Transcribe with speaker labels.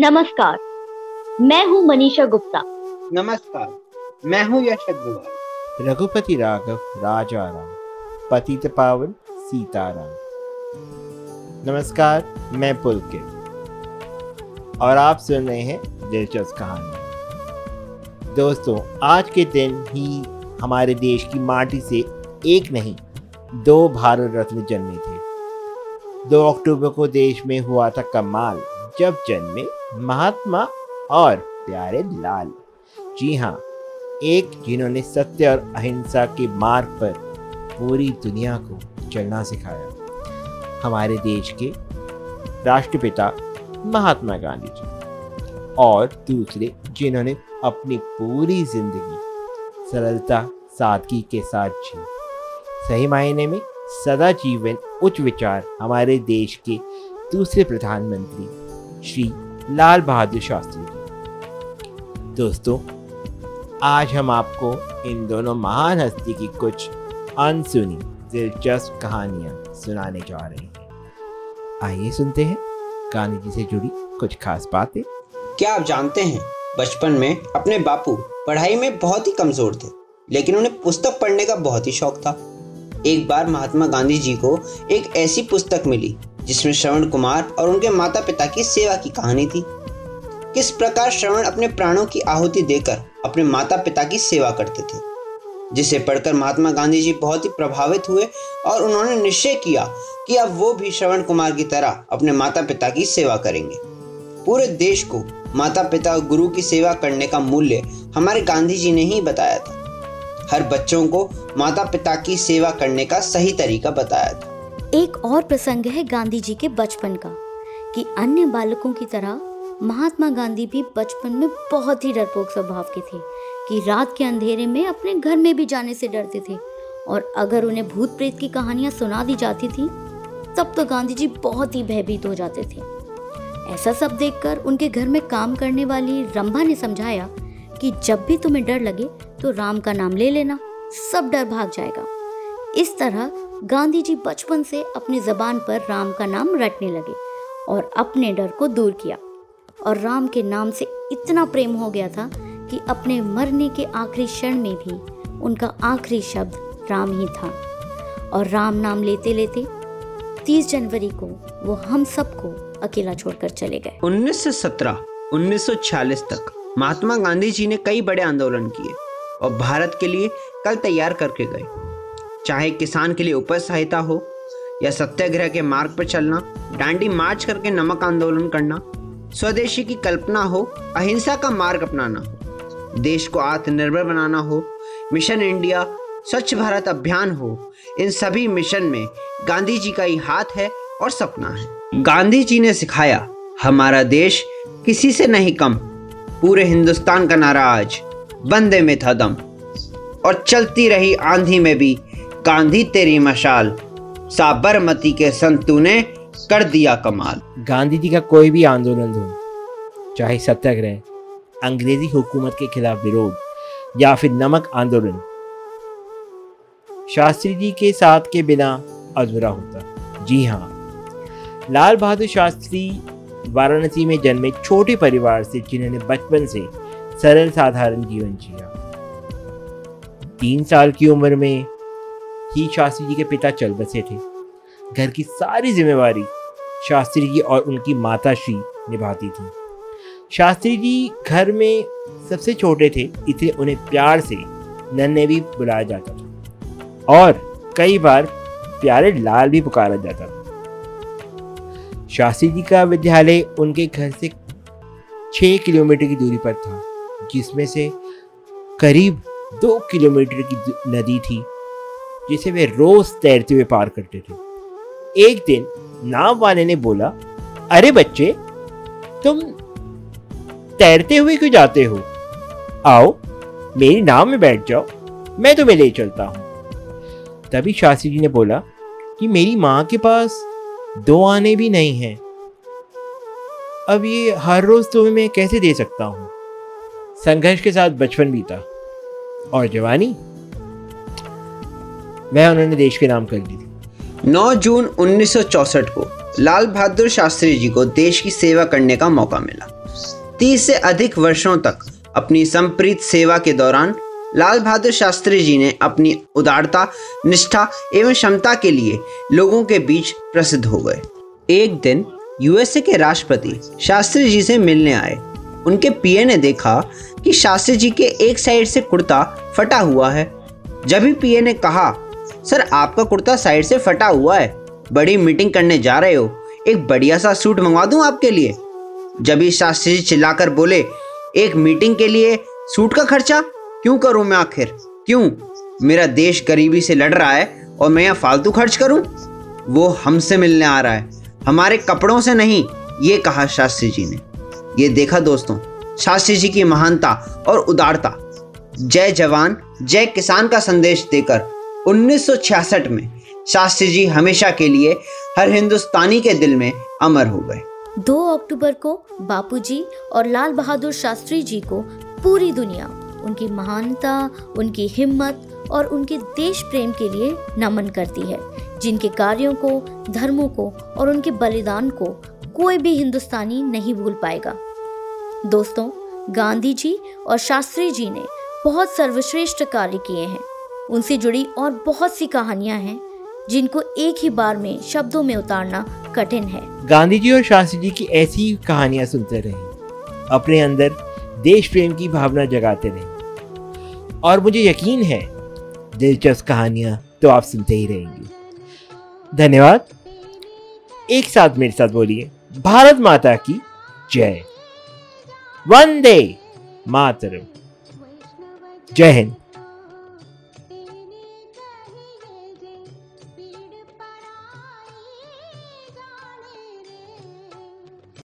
Speaker 1: नमस्कार। मैं हूँ मनीषा गुप्ता।
Speaker 2: नमस्कार। मैं हूँ यश अग्रवाल।
Speaker 3: रघुपति राघव राजा राम पतित पावन सीताराम नमस्कार मैं पुलकित और आप सुन रहे हैं दिलचस्प कहानी। दोस्तों आज के दिन ही हमारे देश की माटी से एक नहीं दो भारत रत्न जन्मे थे। दो अक्टूबर को देश में हुआ था कमाल जब जन्मे महात्मा और प्यारे लाल। जी हाँ एक जिन्होंने सत्य और अहिंसा के मार्ग पर पूरी दुनिया को चलना सिखाया। हमारे देश के राष्ट्रपिता महात्मा गांधी जी और दूसरे जिन्होंने अपनी पूरी ज़िंदगी सरलता, सादगी के साथ जी। सही मायने में सदा जीवन उच्च विचार हमारे देश के दूसरे प्रधानमंत्री श्री लाल बहादुर शास्त्री जी। दोस्तों, आज हम आपको इन दोनों महान हस्ती की कुछ अनसुनी, दिलचस्प कहानियाँ सुनाने जा रहे हैं। आइए सुनते हैं गांधी जी से जुड़ी कुछ खास बातें।
Speaker 2: क्या आप जानते हैं, बचपन में अपने बापू पढ़ाई में बहुत ही कमज़ोर थे, लेकिन उन्हें पुस्तक पढ़ने का बहुत ही शौक था। एक बार महात्मा गांधी जी को एक ऐसी पुस्तक मिली जिसमें श्रवण कुमार और उनके माता पिता की सेवा की कहानी थी। किस प्रकार श्रवण अपने प्राणों की आहुति देकर अपने माता पिता की सेवा करते थे, जिसे पढ़कर महात्मा गांधी जी बहुत ही प्रभावित हुए और उन्होंने निश्चय किया कि अब वो भी श्रवण कुमार की तरह अपने माता पिता की सेवा करेंगे। पूरे देश को माता पिता और गुरु की सेवा करने का मूल्य हमारे गांधी जी ने ही बताया था। हर बच्चों को माता पिता की सेवा करने का सही तरीका बताया था।
Speaker 4: एक और प्रसंग है गांधी जी के बचपन का, कि अन्य बालकों की तरह महात्मा गांधी भी बचपन में बहुत ही डरपोक स्वभाव के थे, कि रात के अंधेरे में अपने घर में भी जाने से डरते थे। और अगर उन्हें भूत प्रेत की कहानियाँ सुना दी जाती थी, तब तो गांधी जी बहुत ही भयभीत हो जाते थे। ऐसा सब देखकर उनके घर में काम करने वाली रंभा ने समझाया कि जब भी तुम्हें डर लगे तो राम का नाम ले लेना, सब डर भाग जाएगा। इस तरह गांधी जी बचपन से अपनी जबान पर राम का नाम रटने लगे और अपने डर को दूर किया। और राम के नाम से इतना प्रेम हो गया था कि अपने मरने के आखिरी क्षण में भी उनका आखिरी शब्द राम ही था। और राम नाम लेते लेते 30 जनवरी को वो हम सबको अकेला छोड़कर चले गए।
Speaker 2: 1917 1946 तक महात्मा गांधी जी ने कई बड़े आंदोलन किए और भारत के लिए कल तैयार करके गए। चाहे किसान के लिए उपज सहायता हो या सत्याग्रह के मार्ग पर चलना, डांडी मार्च करके नमक आंदोलन करना, स्वदेशी की कल्पना हो, अहिंसा का मार्ग अपनाना हो, देश को आत्मनिर्भर बनाना हो, मिशन इंडिया, स्वच्छ भारत अभियान हो, इन सभी मिशन में गांधी जी का ही हाथ है और सपना है। गांधी जी ने सिखाया, हमारा देश किसी से नहीं कम, पूरे हिंदुस्तान का नारा आज, बंदे में था दम, और चलती रही आंधी में भी गांधी तेरी मशाल, साबरमती के संतू ने कर दिया कमाल।
Speaker 3: गांधी जी का कोई भी आंदोलन हो, चाहे सत्याग्रह, अंग्रेज़ी हुकूमत के खिलाफ विरोध या फिर नमक आंदोलन, शास्त्री जी के साथ के बिना अधूरा होता। जी हाँ लाल बहादुर शास्त्री वाराणसी में जन्मे छोटे परिवार से, जिन्होंने बचपन से सरल साधारण जीवन जिया। तीन साल की उम्र में ही शास्त्री जी के पिता चल बसे थे। घर की सारी जिम्मेवारी शास्त्री जी और उनकी माता श्री निभाती थी। शास्त्री जी घर में सबसे छोटे थे, इसलिए उन्हें प्यार से नन्हे भी बुलाया जाता था। और कई बार प्यारे लाल भी पुकारा जाता था। शास्त्री जी का विद्यालय उनके घर से छः किलोमीटर की दूरी पर था, जिसमें से करीब दो किलोमीटर की नदी थी। जिसे वे रोज तैरते हुए पार करते थे। एक दिन नाव वाले ने बोला, अरे बच्चे, तुम तैरते हुए क्यों जाते हो? आओ, मेरी नाव में बैठ जाओ, मैं तुम्हें ले चलता हूँ। तभी शास्त्री जी ने बोला कि मेरी माँ के पास दो आने भी नहीं हैं। अब ये हर रोज तुम्हें मैं कैसे दे सकता हूँ? संघर्ष के साथ बचपन बीता। और जवानी? वह उन्होंने देश के नाम कर दी थी
Speaker 2: 9 जून 1964 को लाल बहादुर शास्त्री जी को देश की सेवा करने का मौका मिला। तीस से अधिक वर्षों तक अपनी संप्रीत सेवा के दौरान लाल बहादुर शास्त्री जी ने अपनी उदारता, निष्ठा एवं क्षमता के लिए लोगों के बीच प्रसिद्ध हो गए। एक दिन यूएसए के राष्ट्रपति शास्त्री जी से मिलने आए। उनके पीए ने देखा कि शास्त्री जी के एक साइड से कुर्ता फटा हुआ है। जब ही पीए ने कहा सर, आपका कुर्ता साइड से फटा हुआ है। बड़ी मीटिंग करने जा रहे हो। एक बढ़िया सा सूट मंगवा दूँ आपके लिए? जब शास्त्री जी चिल्लाकर बोले, एक मीटिंग के लिए सूट का खर्चा? क्यों करूँ मैं आखिर? क्यों? मेरा देश गरीबी से लड़ रहा है और मैं यहाँ फालतू खर्च करूँ? वो हमसे मिलने आ रहा है। हमारे कपड़ों से नहीं, ये कहा शास्त्री जी ने। ये देखा दोस्तों शास्त्री जी की महानता और उदारता। जय जवान, जय किसान का संदेश देकर 1966 में शास्त्री जी हमेशा के लिए हर हिंदुस्तानी के दिल में अमर हो गए।
Speaker 4: 2 अक्टूबर को बापूजी और लाल बहादुर शास्त्री जी को पूरी दुनिया, उनकी महानता, उनकी हिम्मत और उनके देश प्रेम के लिए नमन करती है, जिनके कार्यों को, धर्मों को और उनके बलिदान को कोई भी हिंदुस्तानी नहीं भूल पाएगा। दोस्तों, गांधी जी और शास्त्री जी ने बहुत सर्वश्रेष्ठ कार्य किए हैं। उनसे जुड़ी और बहुत सी कहानियाँ हैं, जिनको एक ही बार में शब्दों में उतारना कठिन है।
Speaker 3: गांधी जी और शास्त्री जी की ऐसी कहानियाँ सुनते रहें, अपने अंदर देश प्रेम की भावना जगाते रहें। और मुझे यकीन है, दिलचस्प कहानियाँ तो आप सुनते ही रहेंगे। धन्यवाद। एक साथ मेरे साथ बोलिए, भारत माता की जय। वंदे मातरम। जय हिंद।